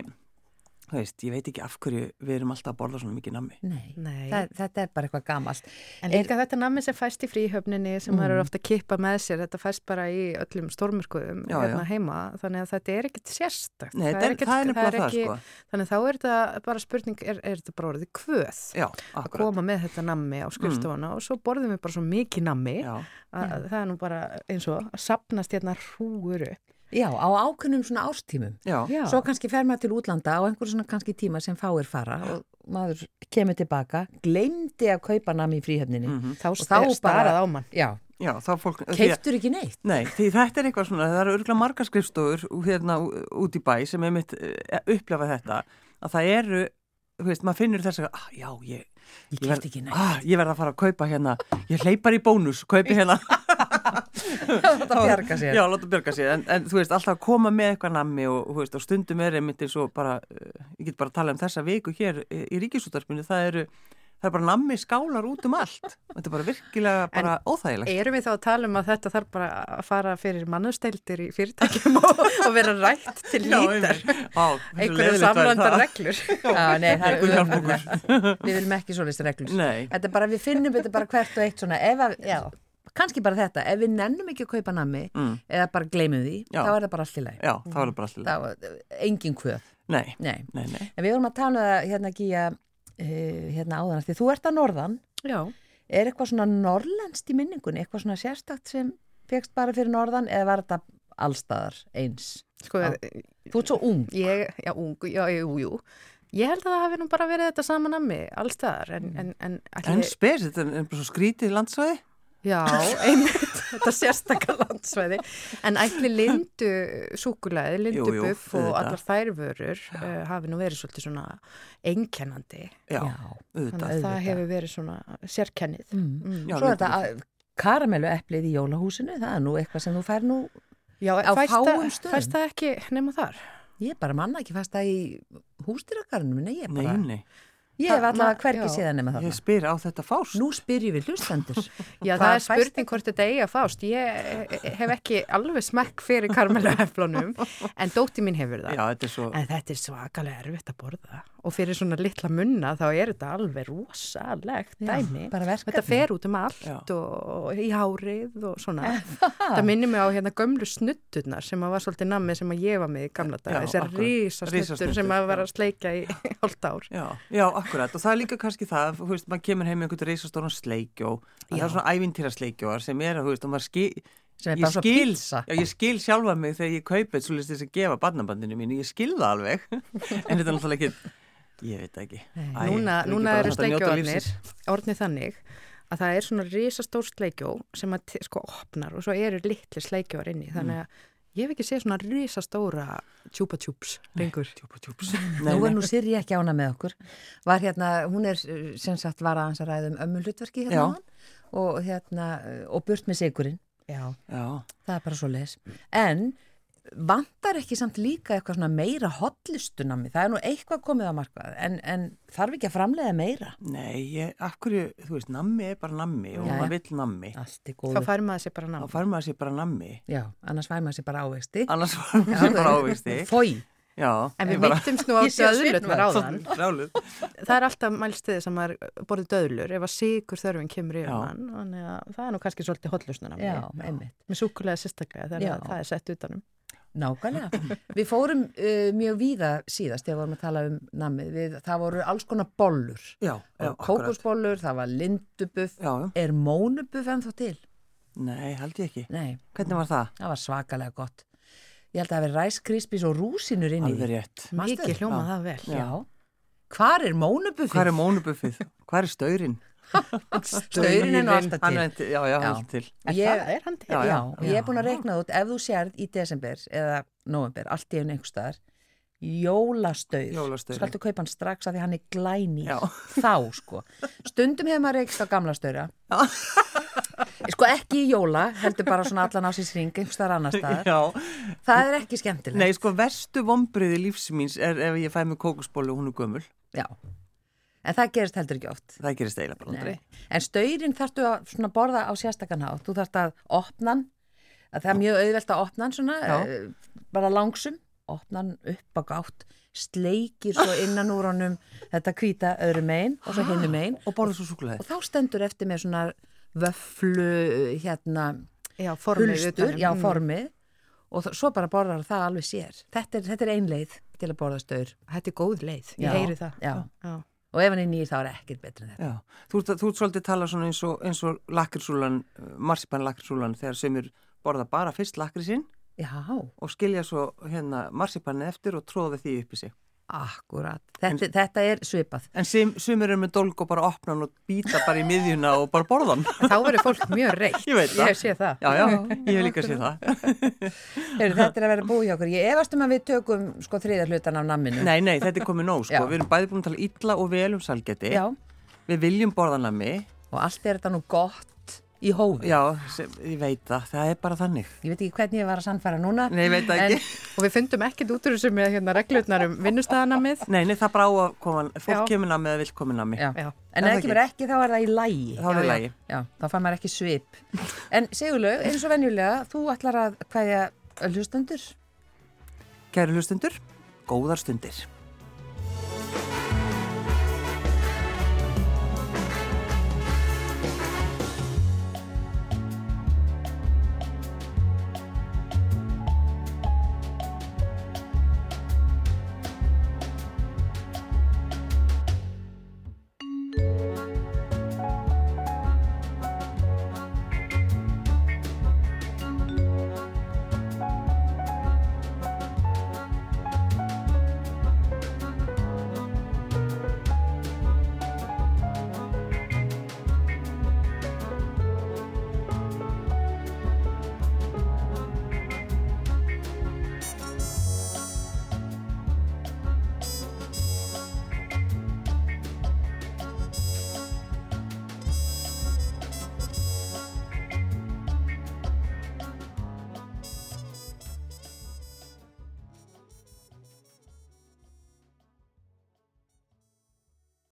þú veist, ég veit ekki af hverju við erum alltaf að borða svona mikið nammi Nei, Nei. það, þetta er bara eitthvað gamalt En líka þetta nammi sem fæst í fríhöfninni sem maður Mm. eru ofta að kippa með sér, þetta fæst bara í öllum stórmurkuðum hérna heima, þannig að þetta er ekkert sérstakt. Nei, það er, ekkert- það er nefnilega það, ekki- sko Þannig að þá er þetta bara spurning, er, er þetta bara orðið kvöð? Já, Að akkurat koma með þetta nammi á skrifstofana og svo borðum við bara svo mikið nammi Já, að það er nú bara eins og að sapnast hérna hrúur upp. Já, á ákunnum svona árstímum. Já, Já. Svo kannski fer maður til útlanda á einhverju svona kannski tíma sem fáir fara og maður kemur tilbaka, gleymdi að kaupa nami í fríhefninni. Þá, Og þá er bara- starað á mann. Já, já, þá fólk... keiftur ekki neitt. Nei, því þetta er eitthvað svona, það eru örgulega margar skrifstofur hérna út í bæ sem er mitt upplefa þetta, að það eru, þú veist, maður finnur þess að, ah, já, ég, Ég verð- ekki neitt. ah, ég verð að fara að kaupa hérna, ég hleypar í bónus, kaupi hérna. <laughs> <laughs> Þetta bjarga sér. Já, láta bjarga sér, en, en þú veist, alltaf koma með eitthvað nammi og, veist, og stundum er einmitt eins og bara, uh, ég get bara að tala um þessa viku hér í, í ríkisútarpinu, það eru, það er bara nammi skálar út um allt. Þetta er bara virkilega bara óþægilegt. Erum við þá að tala um að þetta þarf bara að fara fyrir mannusteldir í fyrirtækjum og, og vera rætt til lítar? Einhverju samlandar reglur. Já, nei, það er öðvöldlega. Við viljum ekki svoleiðis reglur. Nei. Þetta er bara, við finnum þetta bara hvert og eitt svona, ef að, já, kannski bara þetta, ef við nennum ekki að kaupa nammi Mm. eða bara gleymum því, Já. þá er það bara allt í lagi. Já, það var bara alltaf. Það var engin kvöð. Nei, Nei. nei, nei. En við vorum að tala um það hérna ekki að, uh, hérna áðan, af því þú ert að norðan, Já. er eitthvað svona norrlenskt í minningunni, eitthvað svona sérstakt sem fegst bara fyrir norðan eða var þetta allstaðar eins? Sko, Já. Þú ert svo ung. ég, já, ung, já, jú, jú. Ég held að það hafi nú bara verið þetta saman að mig, allstaðar, en, en, en, En spes, þetta er bara svo skrítið landsvæði. Já, einmitt, <laughs> þetta sérstaka landsvæði. En ætli lindu súkulæði, lindu Jú, jú, buff og allar þær vörur uh, hafi nú verið svolítið svona einkennandi. Já, Já. Þannig auðvitað. að það hefur verið svona sérkennið. Mm. Mm. Já, Svo er þetta að- karamellu eplið í jólahúsinu, það er nú eitthvað sem þú fær nú, Já, Á fæst fáum stöðum? fæst það ekki nema þar? ég bara manna ekki fast það í hústýrakarnum, nei, ég bara, Nei, nei. Ég hef Það- hvergi já. séð nema Ég þarna. spyr á þetta fást. Nú spyrjum við hlustendur. <laughs> Já, það er spurning hvort þetta eigi að fást. Ég hef ekki alveg smekk fyrir karmelueflunum, en dótti mín hefur það. Já, þetta er svo, En þetta er svakalega erfitt að borða og fyrir svona litla munna þá er þetta alveg rosalegt dæmi. bara verkefni. Þetta fer út um allt Já. og, í hárið og svona. Það minnir mig á hérna gömlu snutturnar sem að var svolítið nammi sem að ég var með í gamla dag. Já, Þessar <laughs> akkurat. sem að að í. Og það er líka kannski það, þú veist, maður kemur heim með einhvern reisastóran sleikjó. Það er svona ævintýra sleikjóar sem er, þú veist, og maður skil, sem ég svo skil, já, ég skil sjálfa mig þegar ég kaupi þetta svolítið þess að gefa barnabandinu mínu, ég skil það alveg, <laughs> en þetta er náttúrulega ekki, ég veit ekki. Æ, núna, er ekki núna eru að sleikjóarnir orðnið þannig að það er svona risastór sleikjó sem að sko opnar og svo eru litli sleikjóar inni þannig að ég hef ekki séð svona risastóra tjúpa tjúps lengur. Tjúpa tjúps. <laughs> Nei, Nú er nú Sirri ekki ána með okkur. Var hérna, hún er uh, sem sagt var aðeins að ræða um ömmu hlutverki hérna áðan og hérna, uh, og burt með sigurinn. Já. Já, Það er bara svo les. En vantar ekki samt líka eitthvað svona meira hotlistunami. Það er nú eitthvað komið á markað, en, en þarf ekki að framleiða meira. nei, ég, af hverju, þú veist, nammi er bara nammi og maður já. vill nammi. Þá fær maður sér bara Þá nátt. fær maður sér bara nammi, Já, annars væri maður sér bara ávegsti. annars fær maður sér bara ávegsti. <laughs> Fói. Já, En við mittumst nú á <laughs> Ég sé á döðlurnar svipnum. áðan. Ráluð. Það er alltaf mælstiði sem maður borðið döðlur ef að sigur þörfin kemur yfir Já. mann. Þannig að það er nú kannski svolítið hotlusnuna. Já, einmitt. Með súkulega sérstaklega þegar það er sett utanum. Nákvæmlega. Við fórum uh, mjög víða síðast þegar við vorum að tala um namið. Við, það voru alls konar bollur. Já, já, Kókosbollur, það var lindubuff. Já, já. Er mónubuff ennþá til? Nei, held ég ekki. Nei, Hvernig var það? það var svakalega gott. Ég held að það hefði ræskrispis og rúsinur inn í Alveg rétt. Mikið hljóma Já. það vel. Já. Hvar er mónubuffið? Hvað er mónubuffið? Hvað er staurinn? Staurin er alltaf til. Já, já, er til. Það er hann til. Já, Já, ég er búin að reikna út ef þú sérð í desember eða november, allt í einu einhver staðar jólastaur, skaltu kaupa hann strax að því hann er glæni Já. <laughs> þá sko stundum hefur maður reikst á gamla staura <laughs> sko ekki í jóla heldur bara svona allan á síns ring einhver staðar annar staðar, Já. það er ekki skemmtilegt Nei, sko, verstu vombriði lífsmíns er ef ég fæ mig kókusbólu og hún er gömul. Já. En það gerist heldur ekki oft Það gerist eiginlega bara aldrei. En staurin þarftu að svona borða á sérstakann hátt. Þú þarft að opna hann, að það er mjög auðvelt að opna hann svona, Já. uh, bara langsum, opna hann upp á gátt, sleikir svo innan úr honum þetta hvíta öðru megin og svo hinnu megin <gasps> Og borða svo súkulega. og þá stendur eftir með svona vöflu, hérna, Já, formið hulstur, utanum. já, Mm. formið og þ- svo bara borðar það alveg sér. Þetta er, þetta er ein leið til að borða staur Þetta er góð leið, ég Já, heyri það. já. Og ef hann er nýr þá er ekkert betur en þetta. Já. Þú, ert- þú ert svolítið að tala svona eins og, eins og lakrisúlan, marsipan lakrisúlan þegar sömur borða bara fyrst lakrisinn Já, og skilja svo hérna marsipanni eftir og tróða því upp í sig. Akkurat. Þetta, þetta er svipað. En sum, sumir eru með dólg og bara opna hann og býta bara í miðjuna og bara borða hann. Þá verður fólk mjög <laughs> reitt. Ég veit það. Ég sé það. Já, já, ég vil líka sé það. <laughs> Heyrðu, þetta er að vera búið hjá okkur. Ég efast um að við tökum sko þriðar hlutan af namminu. Nei, nei, þetta er komið nóg, sko. Já. Við erum bæði búin að tala illa og vel um salgeti. Já, Við viljum borða nammi. og allt er þetta nú gott í hófi. Já, sem, ég veit það. Það er bara þannig. Ég veit ekki hvernig ég var að sannfæra núna. Nei, ég veit það En- ekki. Og við fundum ekkit út úr þessu með hérna reglutnar um vinnustæðanamið. Nei, nei, það bara á að koma, fólk kemur nammi eða vill koma. Já. En ef það ekki verið ekki, þá er það í lægi. Þá er það í lagi. Já, þá fær maður ekki svip. En Sigurlaug, eins og venjulega, þú ætlar að hvaðja hlustendur? Kæru hlustundur, góðar stundir.